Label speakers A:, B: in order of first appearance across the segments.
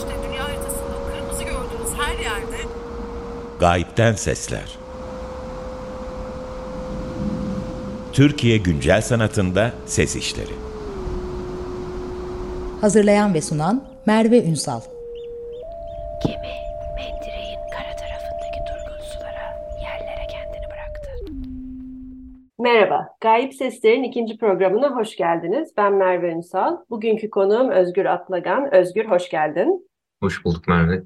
A: İşte dünya haritasında kırmızı gördüğünüz her yerde
B: Gayipten Sesler Türkiye Güncel Sanatında Ses İşleri
C: Hazırlayan ve sunan Merve Ünsal.
D: Gemi mendireğin kara tarafındaki durgun sulara, yerlere kendini bıraktı.
E: Merhaba, Gayip Sesler'in ikinci programına hoş geldiniz. Ben Merve Ünsal. Bugünkü konuğum Özgür Atlagan. Özgür, hoş geldin.
F: Hoş bulduk Merve.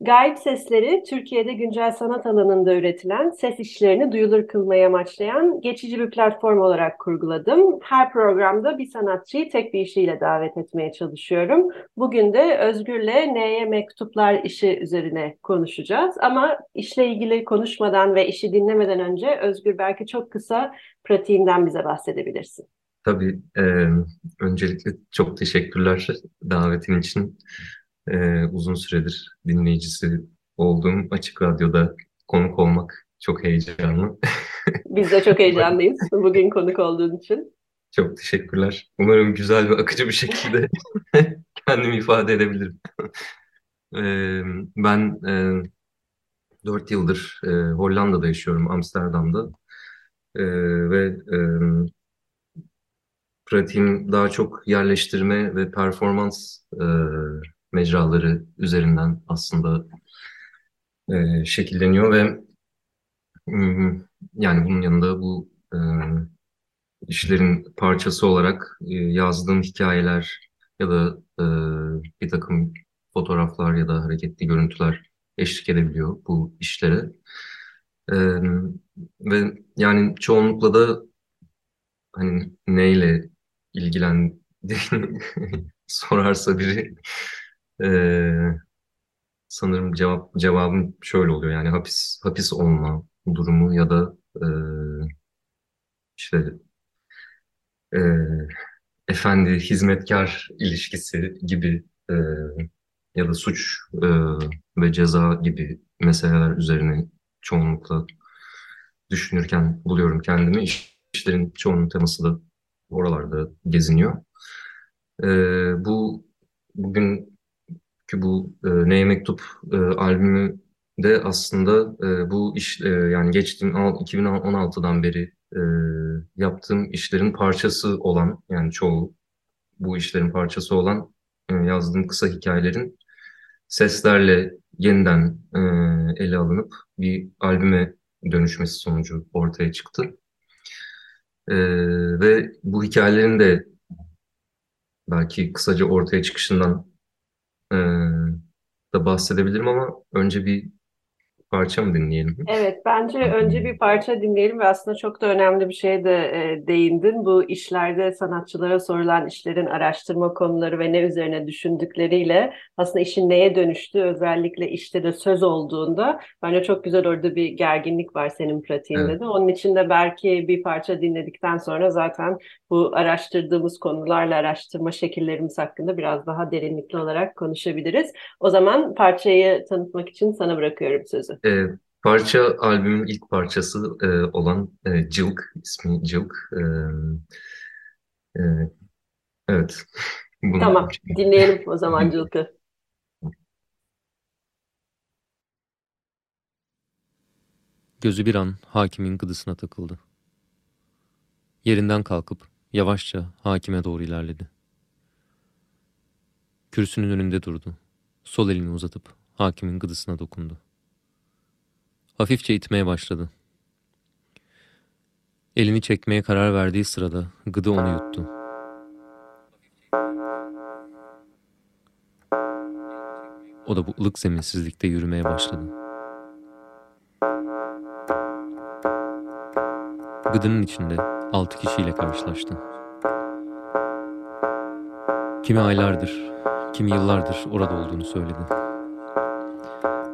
E: Gayip Sesleri, Türkiye'de güncel sanat alanında üretilen ses işlerini duyulur kılmaya amaçlayan geçici bir platform olarak kurguladım. Her programda bir sanatçıyı tek bir işiyle davet etmeye çalışıyorum. Bugün de Özgür'le Neye Mektuplar işi üzerine konuşacağız. Ama işle ilgili konuşmadan ve işi dinlemeden önce Özgür belki çok kısa pratiğinden bize bahsedebilirsin.
F: Tabii e, öncelikle çok teşekkürler davetin için. E, uzun süredir dinleyicisi olduğum Açık Radyo'da konuk olmak çok heyecanlı.
E: Biz de çok heyecanlıyız bugün konuk olduğun için.
F: Çok teşekkürler. Umarım güzel ve akıcı bir şekilde kendimi ifade edebilirim. E, ben e, 4 yıldır e, Hollanda'da yaşıyorum, Amsterdam'da. E, ve pratiğim daha çok yerleştirme ve performans e, mecraları üzerinden aslında e, şekilleniyor ve yani bunun yanında bu e, işlerin parçası olarak e, yazdığım hikayeler ya da e, bir takım fotoğraflar ya da hareketli görüntüler eşlik edebiliyor bu işlere. E, ve yani çoğunlukla da hani neyle ilgilendiğini sorarsa biri ee, sanırım cevap cevabım şöyle oluyor yani hapis hapis olma durumu ya da e, işte e, efendi hizmetkar ilişkisi gibi e, ya da suç e, ve ceza gibi meseleler üzerine çoğunlukla düşünürken buluyorum kendimi. İşlerin çoğunun teması da oralarda geziniyor. E, bu bugün ki bu e, Neye Mektup e, albümü de aslında e, bu iş e, yani geçtiğim 2016'dan beri e, yaptığım işlerin parçası olan yani çoğu bu işlerin parçası olan e, yazdığım kısa hikayelerin seslerle yeniden e, ele alınıp bir albüme dönüşmesi sonucu ortaya çıktı. E, ve bu hikayelerin de belki kısaca ortaya çıkışından da bahsedebilirim ama önce bir parça mı dinleyelim?
E: Evet, bence önce bir parça dinleyelim ve aslında çok da önemli bir şeye de e, değindin. Bu işlerde sanatçılara sorulan işlerin araştırma konuları ve ne üzerine düşündükleriyle aslında işin neye dönüştüğü özellikle işte de söz olduğunda bence çok güzel orada bir gerginlik var senin pratiğinde
F: Evet.
E: de. Onun için de belki bir parça dinledikten sonra zaten bu araştırdığımız konularla araştırma şekillerimiz hakkında biraz daha derinlikli olarak konuşabiliriz. O zaman parçayı tanıtmak için sana bırakıyorum sözü.
F: E, parça albümün ilk parçası e, olan e, Cılk, ismi Cılk. E, e, evet. Bunu
E: Tamam, dinleyelim o zaman Cılk'ı.
G: Gözü bir an hakimin gıdısına takıldı. Yerinden kalkıp yavaşça hakime doğru ilerledi. Kürsünün önünde durdu. Sol elini uzatıp hakimin gıdısına dokundu. Hafifçe itmeye başladı. Elini çekmeye karar verdiği sırada gıdı onu yuttu. O da bu ılık zeminsizlikte yürümeye başladı. Gıdının içinde altı kişiyle karşılaştı. Kimi aylardır, kimi yıllardır orada olduğunu söyledi.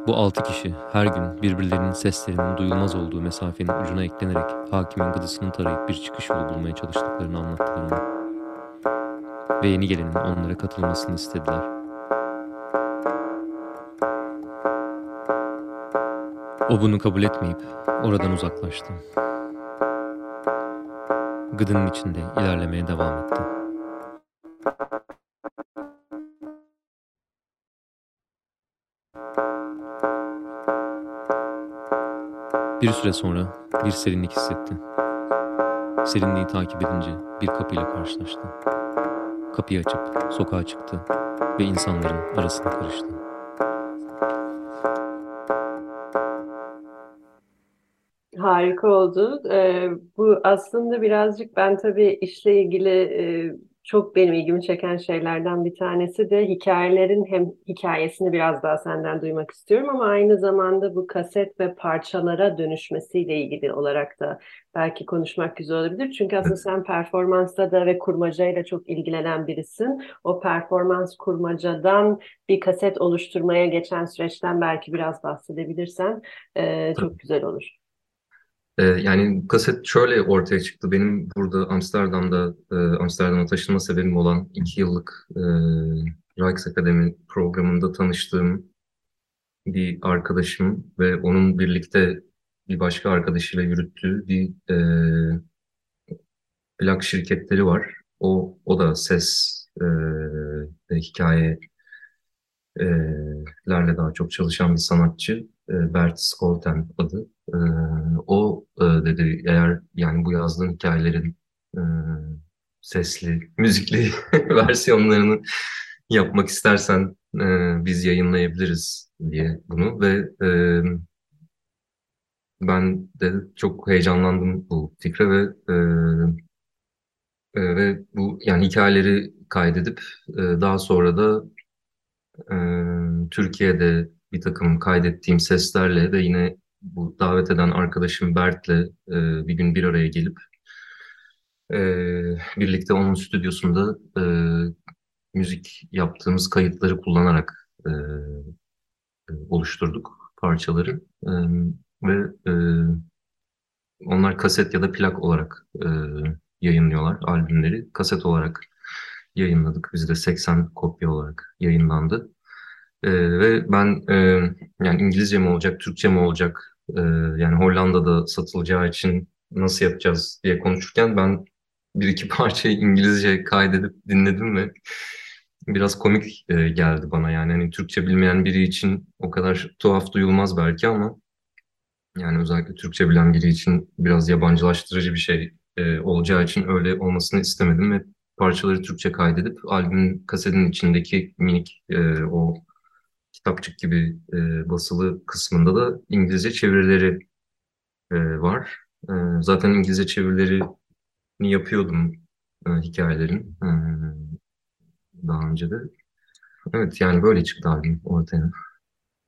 G: Bu altı kişi her gün birbirlerinin seslerinin duyulmaz olduğu mesafenin ucuna eklenerek hakimin gıdısını tarayıp bir çıkış yolu bulmaya çalıştıklarını anlattılar. Ve yeni gelenin onlara katılmasını istediler. O bunu kabul etmeyip oradan uzaklaştı. Gıdının içinde ilerlemeye devam etti. Bir süre sonra bir serinlik hissetti. Serinliği takip edince bir kapıyla karşılaştı. Kapıyı açıp sokağa çıktı ve insanların arasına karıştı.
E: Harika oldu. Ee, bu aslında birazcık ben tabii işle ilgili e, çok benim ilgimi çeken şeylerden bir tanesi de hikayelerin hem hikayesini biraz daha senden duymak istiyorum ama aynı zamanda bu kaset ve parçalara dönüşmesiyle ilgili olarak da belki konuşmak güzel olabilir. Çünkü aslında sen performansla da ve kurmacayla çok ilgilenen birisin. O performans kurmacadan bir kaset oluşturmaya geçen süreçten belki biraz bahsedebilirsen e, çok güzel olur.
F: Ee, yani kaset şöyle ortaya çıktı. Benim burada Amsterdam'da e, Amsterdam'a taşınma sebebim olan iki yıllık e, Rijksakademi programında tanıştığım bir arkadaşım ve onun birlikte bir başka arkadaşıyla yürüttüğü bir e, plak şirketleri var. O o da ses e, ve hikaye e, daha çok çalışan bir sanatçı. E, Bert Skolten adı. E, o e, dedi eğer yani bu yazdığın hikayelerin e, sesli, müzikli versiyonlarını yapmak istersen e, biz yayınlayabiliriz diye bunu ve e, ben de çok heyecanlandım bu fikre ve e, e, ve bu yani hikayeleri kaydedip e, daha sonra da e, Türkiye'de bir takım kaydettiğim seslerle ve yine bu davet eden arkadaşım Bert'le e, bir gün bir araya gelip e, birlikte onun stüdyosunda e, müzik yaptığımız kayıtları kullanarak e, e, oluşturduk parçaları E, ve e, onlar kaset ya da plak olarak e, yayınlıyorlar albümleri. Kaset olarak yayınladık. Bizde 80 kopya olarak yayınlandı. E, ve ben e, yani İngilizce mi olacak, Türkçe mi olacak, e, yani Hollanda'da satılacağı için nasıl yapacağız diye konuşurken ben bir iki parçayı İngilizce kaydedip dinledim ve biraz komik e, geldi bana. Yani hani Türkçe bilmeyen biri için o kadar tuhaf duyulmaz belki ama yani özellikle Türkçe bilen biri için biraz yabancılaştırıcı bir şey e, olacağı için öyle olmasını istemedim ve parçaları Türkçe kaydedip albümün kasetin içindeki minik e, o kitapçık gibi e, basılı kısmında da İngilizce çevirileri e, var. E, zaten İngilizce çevirilerini yapıyordum e, hikayelerin e, daha önce de. Evet yani böyle çıktı albüm ortaya.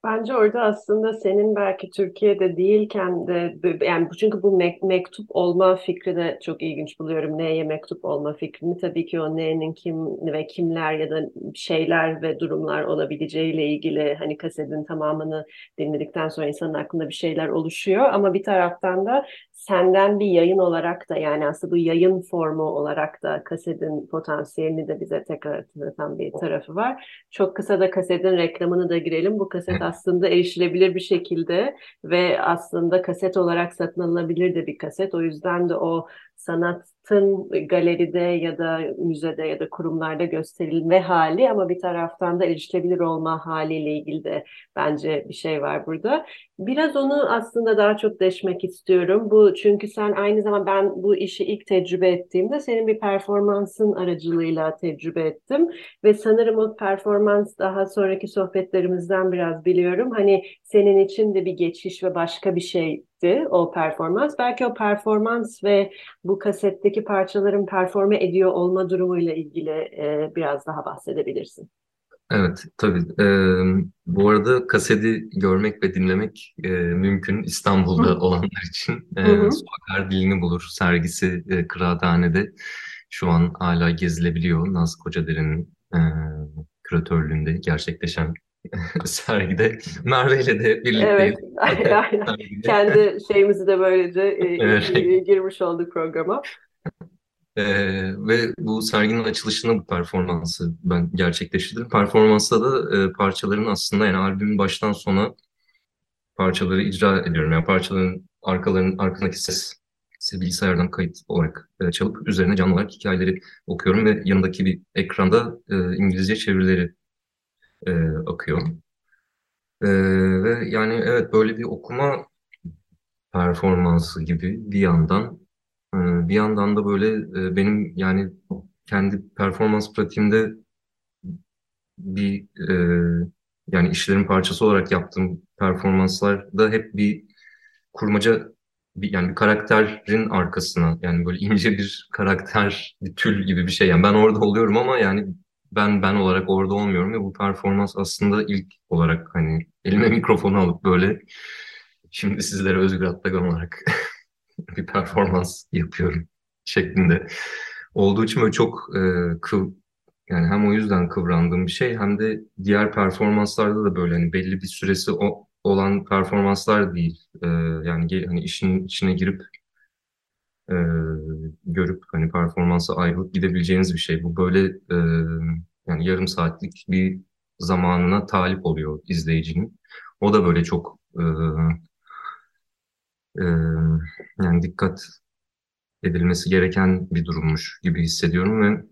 E: Bence orada aslında senin belki Türkiye'de değilken de yani çünkü bu mek- mektup olma fikri de çok ilginç buluyorum. Neye mektup olma fikrini tabii ki o neyin kim ve kimler ya da şeyler ve durumlar olabileceğiyle ilgili hani kasetin tamamını dinledikten sonra insanın aklında bir şeyler oluşuyor ama bir taraftan da senden bir yayın olarak da yani aslında bu yayın formu olarak da kasetin potansiyelini de bize tekrar hatırlatan bir tarafı var. Çok kısa da kasetin reklamını da girelim. Bu kaset aslında erişilebilir bir şekilde ve aslında kaset olarak satın alınabilir de bir kaset. O yüzden de o sanatın galeride ya da müzede ya da kurumlarda gösterilme hali ama bir taraftan da erişilebilir olma haliyle ilgili de bence bir şey var burada. Biraz onu aslında daha çok deşmek istiyorum. Bu çünkü sen aynı zamanda ben bu işi ilk tecrübe ettiğimde senin bir performansın aracılığıyla tecrübe ettim ve sanırım o performans daha sonraki sohbetlerimizden biraz biliyorum. Hani senin için de bir geçiş ve başka bir şeydi o performans. Belki o performans ve bu kasetteki parçaların performe ediyor olma durumuyla ilgili e, biraz daha bahsedebilirsin.
F: Evet, tabii. Ee, bu arada kaseti görmek ve dinlemek e, mümkün İstanbul'da
E: Hı.
F: olanlar için. E,
E: hı.
F: Sokaklar Dilini Bulur sergisi e, Kıraathane'de şu an hala gezilebiliyor. Naz Kocadere'nin e, küratörlüğünde gerçekleşen sergide Merve ile de birlikteyiz.
E: Evet, aynen. Kendi şeyimizi de böylece e,
F: Evet.
E: girmiş olduk programa.
F: Ee, ve bu serginin açılışında bu performansı ben gerçekleştirdim. Performansta da e, parçaların aslında yani albümün baştan sona parçaları icra ediyorum. Yani parçaların arkalarının arkasındaki ses, ses bilgisayardan kayıt olarak e, çalıp üzerine canlı olarak hikayeleri okuyorum ve yanındaki bir ekranda e, İngilizce çevirileri e, akıyor. E, ve yani evet böyle bir okuma performansı gibi bir yandan e, bir yandan da böyle e, benim yani kendi performans pratiğimde bir e, yani işlerin parçası olarak yaptığım performanslarda hep bir kurmaca bir, yani bir karakterin arkasına yani böyle ince bir karakter bir tül gibi bir şey yani ben orada oluyorum ama yani ben ben olarak orada olmuyorum ve bu performans aslında ilk olarak hani elime mikrofonu alıp böyle şimdi sizlere Özgür Atlagan olarak bir performans yapıyorum şeklinde olduğu için böyle çok e, kıv yani hem o yüzden kıvrandığım bir şey hem de diğer performanslarda da böyle hani belli bir süresi o, olan performanslar değil. E, yani hani işin içine girip e, görüp hani performansa ayrılıp gidebileceğiniz bir şey. Bu böyle e, yani yarım saatlik bir zamanına talip oluyor izleyicinin. O da böyle çok e, e, yani dikkat edilmesi gereken bir durummuş gibi hissediyorum ve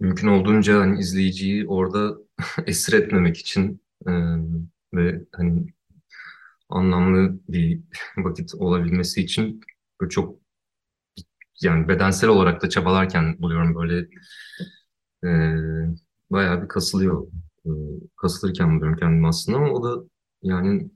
F: mümkün olduğunca hani izleyiciyi orada esir etmemek için e, ve hani anlamlı bir vakit olabilmesi için böyle çok yani bedensel olarak da çabalarken buluyorum böyle e, bayağı bir kasılıyor e, kasılırken buluyorum kendimi aslında ama o da yani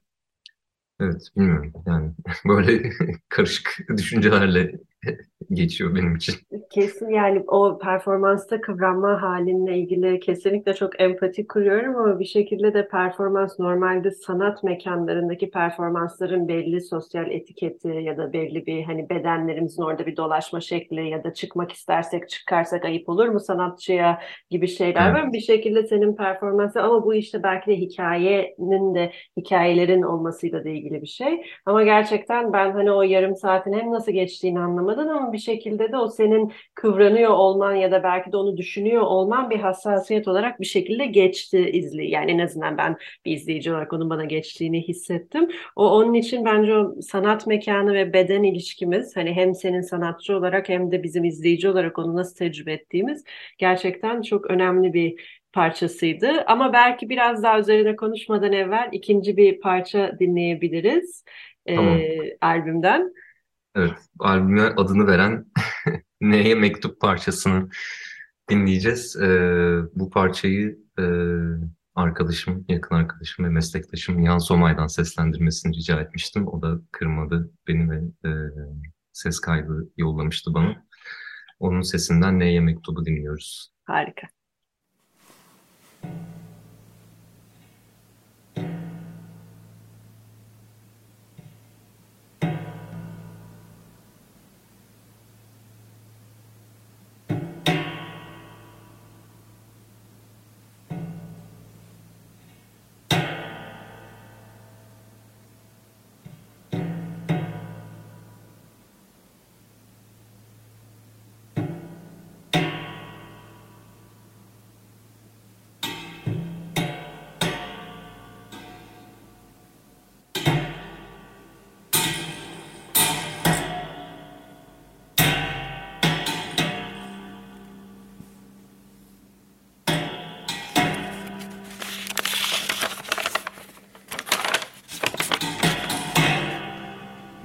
F: evet bilmiyorum. Yani böyle karışık düşüncelerle geçiyor benim için.
E: Kesin yani o performansta kıvranma halinle ilgili kesinlikle çok empati kuruyorum ama bir şekilde de performans normalde sanat mekanlarındaki performansların belli sosyal etiketi ya da belli bir hani bedenlerimizin orada bir dolaşma şekli ya da çıkmak istersek çıkarsak ayıp olur mu sanatçıya gibi şeyler var.
F: Evet.
E: Bir şekilde senin performansı ama bu işte belki de hikayenin de hikayelerin olmasıyla da ilgili bir şey. Ama gerçekten ben hani o yarım saatin hem nasıl geçtiğini anlamadım ama bir şekilde de o senin kıvranıyor olman ya da belki de onu düşünüyor olman bir hassasiyet olarak bir şekilde geçti izli. Yani en azından ben bir izleyici olarak onun bana geçtiğini hissettim. O onun için bence o sanat mekanı ve beden ilişkimiz hani hem senin sanatçı olarak hem de bizim izleyici olarak onu nasıl tecrübe ettiğimiz gerçekten çok önemli bir parçasıydı. Ama belki biraz daha üzerine konuşmadan evvel ikinci bir parça dinleyebiliriz
F: Tamam.
E: e, albümden.
F: Evet, albüme adını veren Neye Mektup parçasını dinleyeceğiz. Ee, bu parçayı e, arkadaşım, yakın arkadaşım ve meslektaşım Nihan Somay'dan seslendirmesini rica etmiştim. O da kırmadı beni ve e, ses kaydı yollamıştı bana. Onun sesinden Neye Mektubu dinliyoruz.
E: Harika.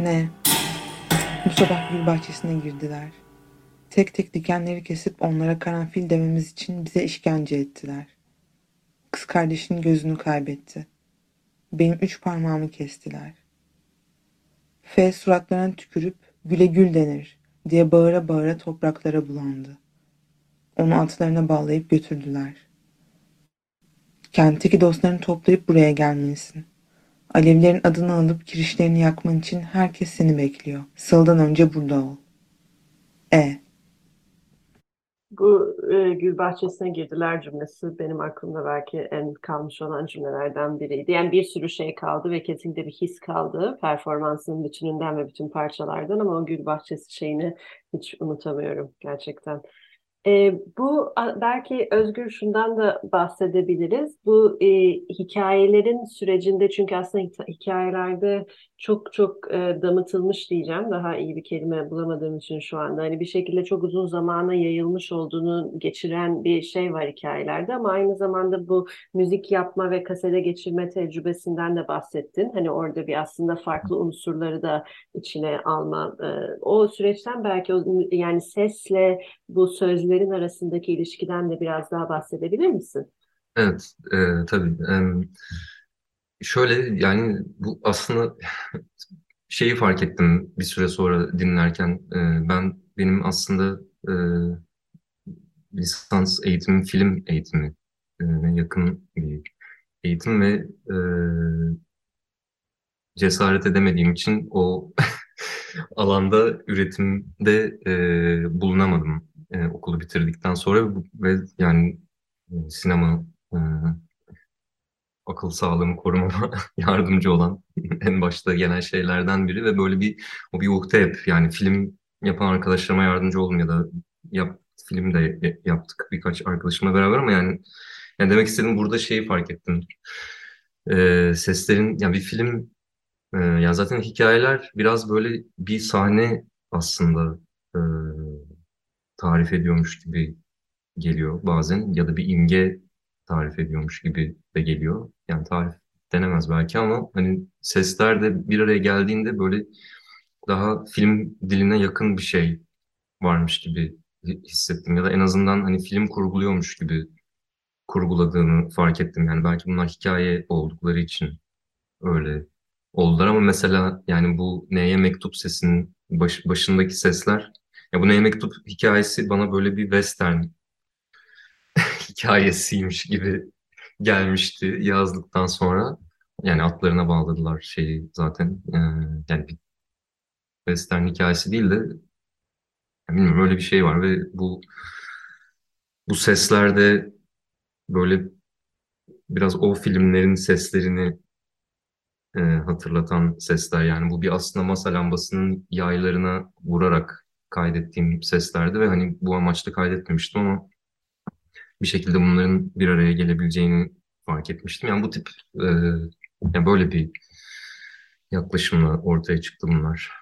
H: Ne? Bu sabah gül bahçesine girdiler. Tek tek dikenleri kesip onlara karanfil dememiz için bize işkence ettiler. Kız kardeşinin gözünü kaybetti. Benim üç parmağımı kestiler. F suratlarına tükürüp güle gül denir diye bağıra bağıra topraklara bulandı. Onu atlarına bağlayıp götürdüler. Kentteki dostlarını toplayıp buraya gelmelisin. Alevlerin adını alıp kirişlerini yakman için herkes seni bekliyor. Sıldan önce burada ol. E.
E: Bu e, gül bahçesine girdiler cümlesi benim aklımda belki en kalmış olan cümlelerden biriydi. Yani bir sürü şey kaldı ve kesinlikle bir his kaldı performansın bütününden ve bütün parçalardan ama o gül bahçesi şeyini hiç unutamıyorum gerçekten. E, bu belki Özgür şundan da bahsedebiliriz. Bu e, hikayelerin sürecinde çünkü aslında hikayelerde çok çok e, damıtılmış diyeceğim. Daha iyi bir kelime bulamadığım için şu anda. Hani bir şekilde çok uzun zamana yayılmış olduğunu geçiren bir şey var hikayelerde ama aynı zamanda bu müzik yapma ve kasede geçirme tecrübesinden de bahsettin. Hani orada bir aslında farklı unsurları da içine alma. e, o süreçten belki o, yani sesle bu sözlerin arasındaki ilişkiden de biraz daha bahsedebilir misin?
F: Evet, e, tabii. Em, şöyle yani bu aslında şeyi fark ettim bir süre sonra dinlerken. E, ben benim aslında e, lisans eğitimim film eğitimi e, yakın bir eğitim ve e, cesaret edemediğim için o alanda üretimde e, bulunamadım e, okulu bitirdikten sonra ve yani e, sinema e, akıl sağlığımı korumama yardımcı olan en başta gelen şeylerden biri ve böyle bir o bir ukde hep yani film yapan arkadaşlarıma yardımcı oldum ya da yap, film de yaptık birkaç arkadaşımla beraber ama yani, yani demek istediğim burada şeyi fark ettim. E, seslerin yani bir film e, yani zaten hikayeler biraz böyle bir sahne aslında e, tarif ediyormuş gibi geliyor bazen ya da bir imge tarif ediyormuş gibi de geliyor. Yani tarif denemez belki ama hani sesler de bir araya geldiğinde böyle daha film diline yakın bir şey varmış gibi hissettim ya da en azından hani film kurguluyormuş gibi kurguladığını fark ettim. Yani belki bunlar hikaye oldukları için öyle oldular ama mesela yani bu Neye Mektup sesinin baş, başındaki sesler ya bu Neye Mektup hikayesi bana böyle bir western hikayesiymiş gibi gelmişti yazdıktan sonra. Yani atlarına bağladılar şeyi zaten. Ee, yani bir western hikayesi değil de yani bilmiyorum öyle bir şey var ve bu bu seslerde böyle biraz o filmlerin seslerini e, hatırlatan sesler. Yani bu bir aslında masa lambasının yaylarına vurarak kaydettiğim seslerdi ve hani bu amaçla kaydetmemiştim ama bir şekilde bunların bir araya gelebileceğini fark etmiştim. Yani bu tip e, yani böyle bir yaklaşımla ortaya çıktı bunlar.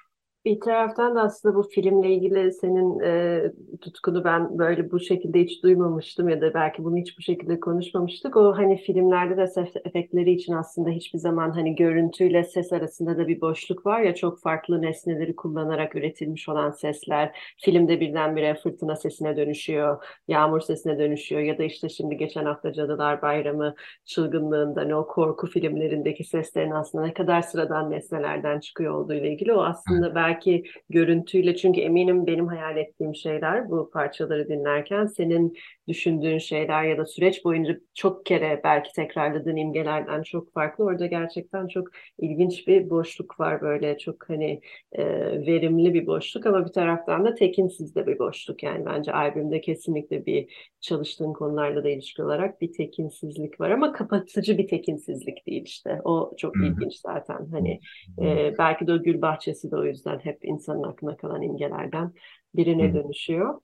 E: Bir taraftan da aslında bu filmle ilgili senin e, tutkunu ben böyle bu şekilde hiç duymamıştım ya da belki bunu hiç bu şekilde konuşmamıştık. O hani filmlerde de ses efektleri için aslında hiçbir zaman hani görüntüyle ses arasında da bir boşluk var ya çok farklı nesneleri kullanarak üretilmiş olan sesler. Filmde birdenbire fırtına sesine dönüşüyor, yağmur sesine dönüşüyor ya da işte şimdi geçen hafta Cadılar Bayramı çılgınlığında hani o korku filmlerindeki seslerin aslında ne kadar sıradan nesnelerden çıkıyor olduğu ile ilgili o aslında belki belki görüntüyle çünkü eminim benim hayal ettiğim şeyler bu parçaları dinlerken senin düşündüğün şeyler ya da süreç boyunca çok kere belki tekrarladığın imgelerden çok farklı. Orada gerçekten çok ilginç bir boşluk var böyle çok hani e, verimli bir boşluk ama bir taraftan da tekinsiz de bir boşluk. Yani bence albümde kesinlikle bir çalıştığın konularla da ilişki olarak bir tekinsizlik var ama kapatıcı bir tekinsizlik değil işte. O çok ilginç zaten. Hani e, belki de o gül bahçesi de o yüzden hep insanın aklına kalan imgelerden birine dönüşüyor.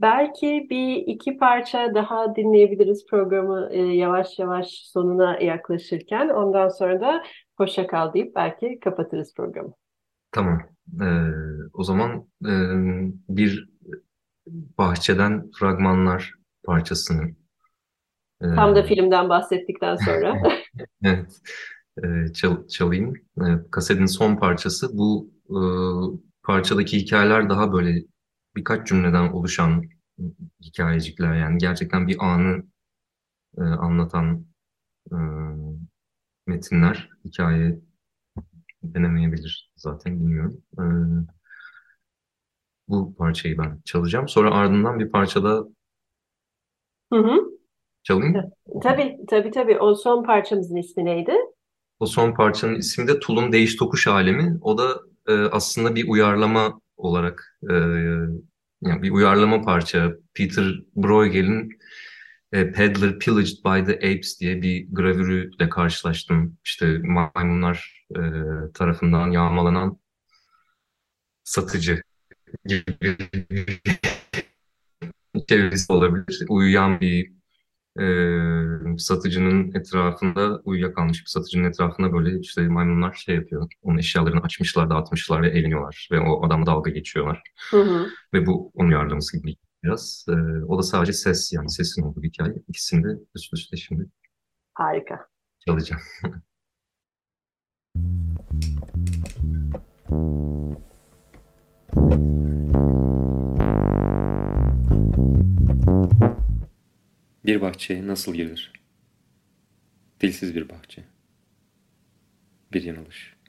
E: Belki bir iki parça daha dinleyebiliriz programı e, yavaş yavaş sonuna yaklaşırken. Ondan sonra da hoşça kal deyip belki kapatırız programı.
F: Tamam. Ee, o zaman e, bir bahçeden fragmanlar parçasını.
E: E, Tam da filmden bahsettikten sonra.
F: evet. E, çal, çalayım. E, kasetin son parçası. Bu e, parçadaki hikayeler daha böyle birkaç cümleden oluşan hikayecikler yani gerçekten bir anı e, anlatan e, metinler hikaye denemeyebilir zaten bilmiyorum. E, bu parçayı ben çalacağım. Sonra ardından bir parçada
E: hı hı.
F: çalayım.
E: Tabii tabii tabii. O son parçamızın ismi neydi?
F: O son parçanın ismi de Tulum Değiş Tokuş Alemi. O da e, aslında bir uyarlama olarak e, yani bir uyarlama parça. Peter Bruegel'in e, Peddler Pillaged by the Apes diye bir gravürüyle karşılaştım. İşte maymunlar e, tarafından yağmalanan satıcı gibi
I: çevresi olabilir. Uyuyan bir e, satıcının etrafında, uyuyakalmış bir satıcının etrafında böyle işte maymunlar şey yapıyor. Onun eşyalarını açmışlar, dağıtmışlar ve eğleniyorlar. Ve o adamla dalga geçiyorlar.
E: Hı hı.
I: Ve bu onun yardımcısı gibi biraz. E, o da sadece ses yani sesin olduğu bir hikaye. İkisini de üst üste şimdi
E: Harika.
I: çalacağım.
F: Bir bahçeye nasıl girilir? Dilsiz bir bahçe. Bir yanılış.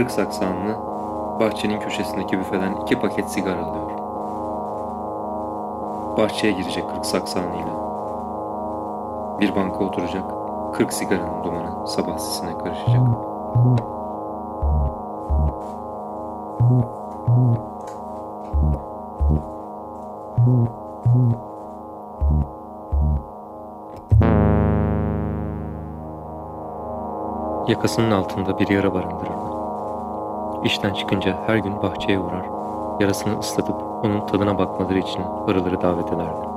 F: Kırk saksanlı bahçenin köşesindeki büfeden iki paket sigara alıyor. Bahçeye girecek kırk saksanıyla. Bir banka oturacak, kırk sigaranın dumanı sabah sisine karışacak. Yakasının altında bir yara barındırırdı. İşten çıkınca her gün bahçeye uğrar, yarasını ıslatıp onun tadına bakmaları için arıları davet ederdi.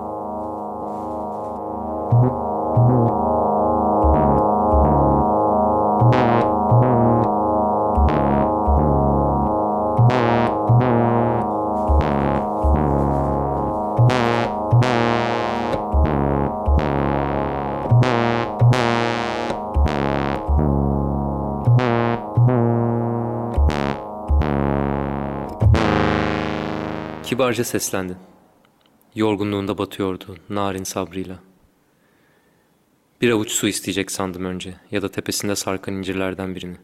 F: Kibarca seslendi. Yorgunluğunda batıyordu narin sabrıyla. Bir avuç su isteyecek sandım önce ya da tepesinde sarkan incirlerden birini.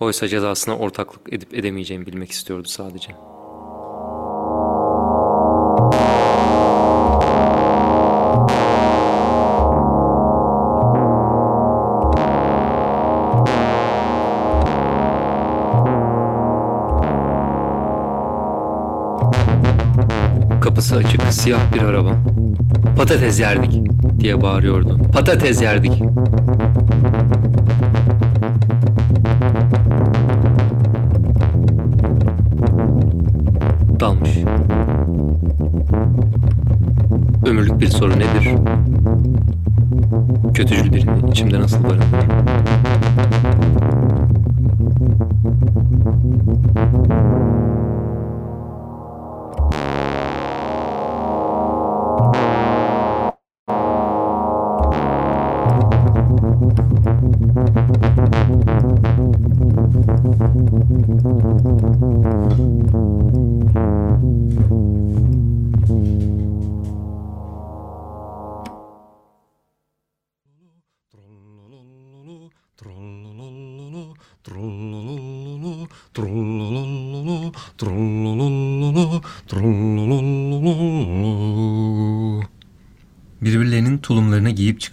F: Oysa cezasına ortaklık edip edemeyeceğimi bilmek istiyordu sadece. Kapısı açık siyah bir araba. Patates yerdik diye bağırıyordu. Patates yerdik. Dalmış. Ömürlük bir soru nedir? Kötücül birini içimde nasıl barındır?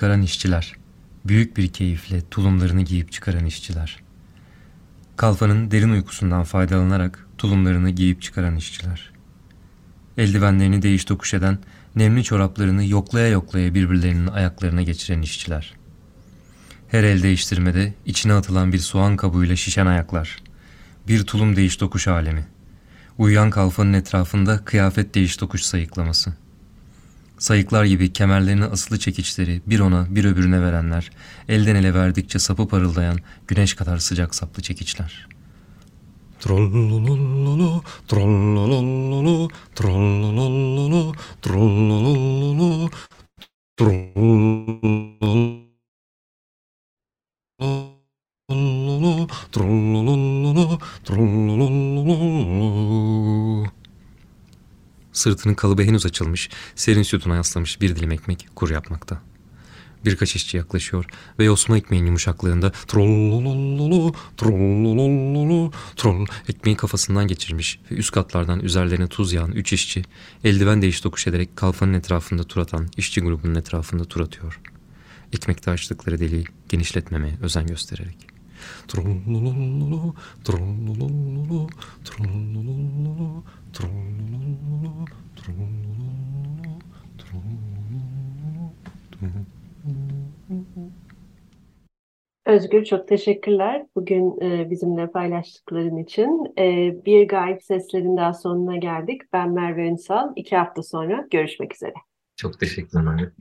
F: Çıkaran işçiler. Büyük bir keyifle tulumlarını giyip çıkaran işçiler. Kalfanın derin uykusundan faydalanarak tulumlarını giyip çıkaran işçiler. Eldivenlerini değiş tokuş eden, nemli çoraplarını yoklaya yoklaya birbirlerinin ayaklarına geçiren işçiler. Her el değiştirmede içine atılan bir soğan kabuğuyla şişen ayaklar. Bir tulum değiş tokuş alemi. Uyuyan kalfanın etrafında kıyafet değiş tokuş sayıklaması. Sayıklar gibi kemerlerini asılı çekiçleri bir ona bir öbürüne verenler, elden ele verdikçe sapı parıldayan güneş kadar sıcak saplı çekiçler.
J: Trollololo, trollololo, trollololo, trollololo, trollololo, trollololo, trollololo.
F: Sırtının kalıbı henüz açılmış, serin sütuna yaslamış bir dilim ekmek kur yapmakta. Birkaç işçi yaklaşıyor ve yosma ekmeğin yumuşaklığında trollolololo, trollolololo, troll ekmeği kafasından geçirmiş ve üst katlardan üzerlerine tuz yağan üç işçi eldiven değiş tokuş ederek kalfanın etrafında tur atan işçi grubunun etrafında tur atıyor. Ekmekte açtıkları deliği genişletmemeye özen göstererek.
E: Özgür çok teşekkürler bugün e, bizimle paylaştıkların için. E, bir Gayip Seslerin daha sonuna geldik. Ben Merve Ünsal. İki hafta sonra görüşmek üzere.
K: Çok teşekkürler Merve.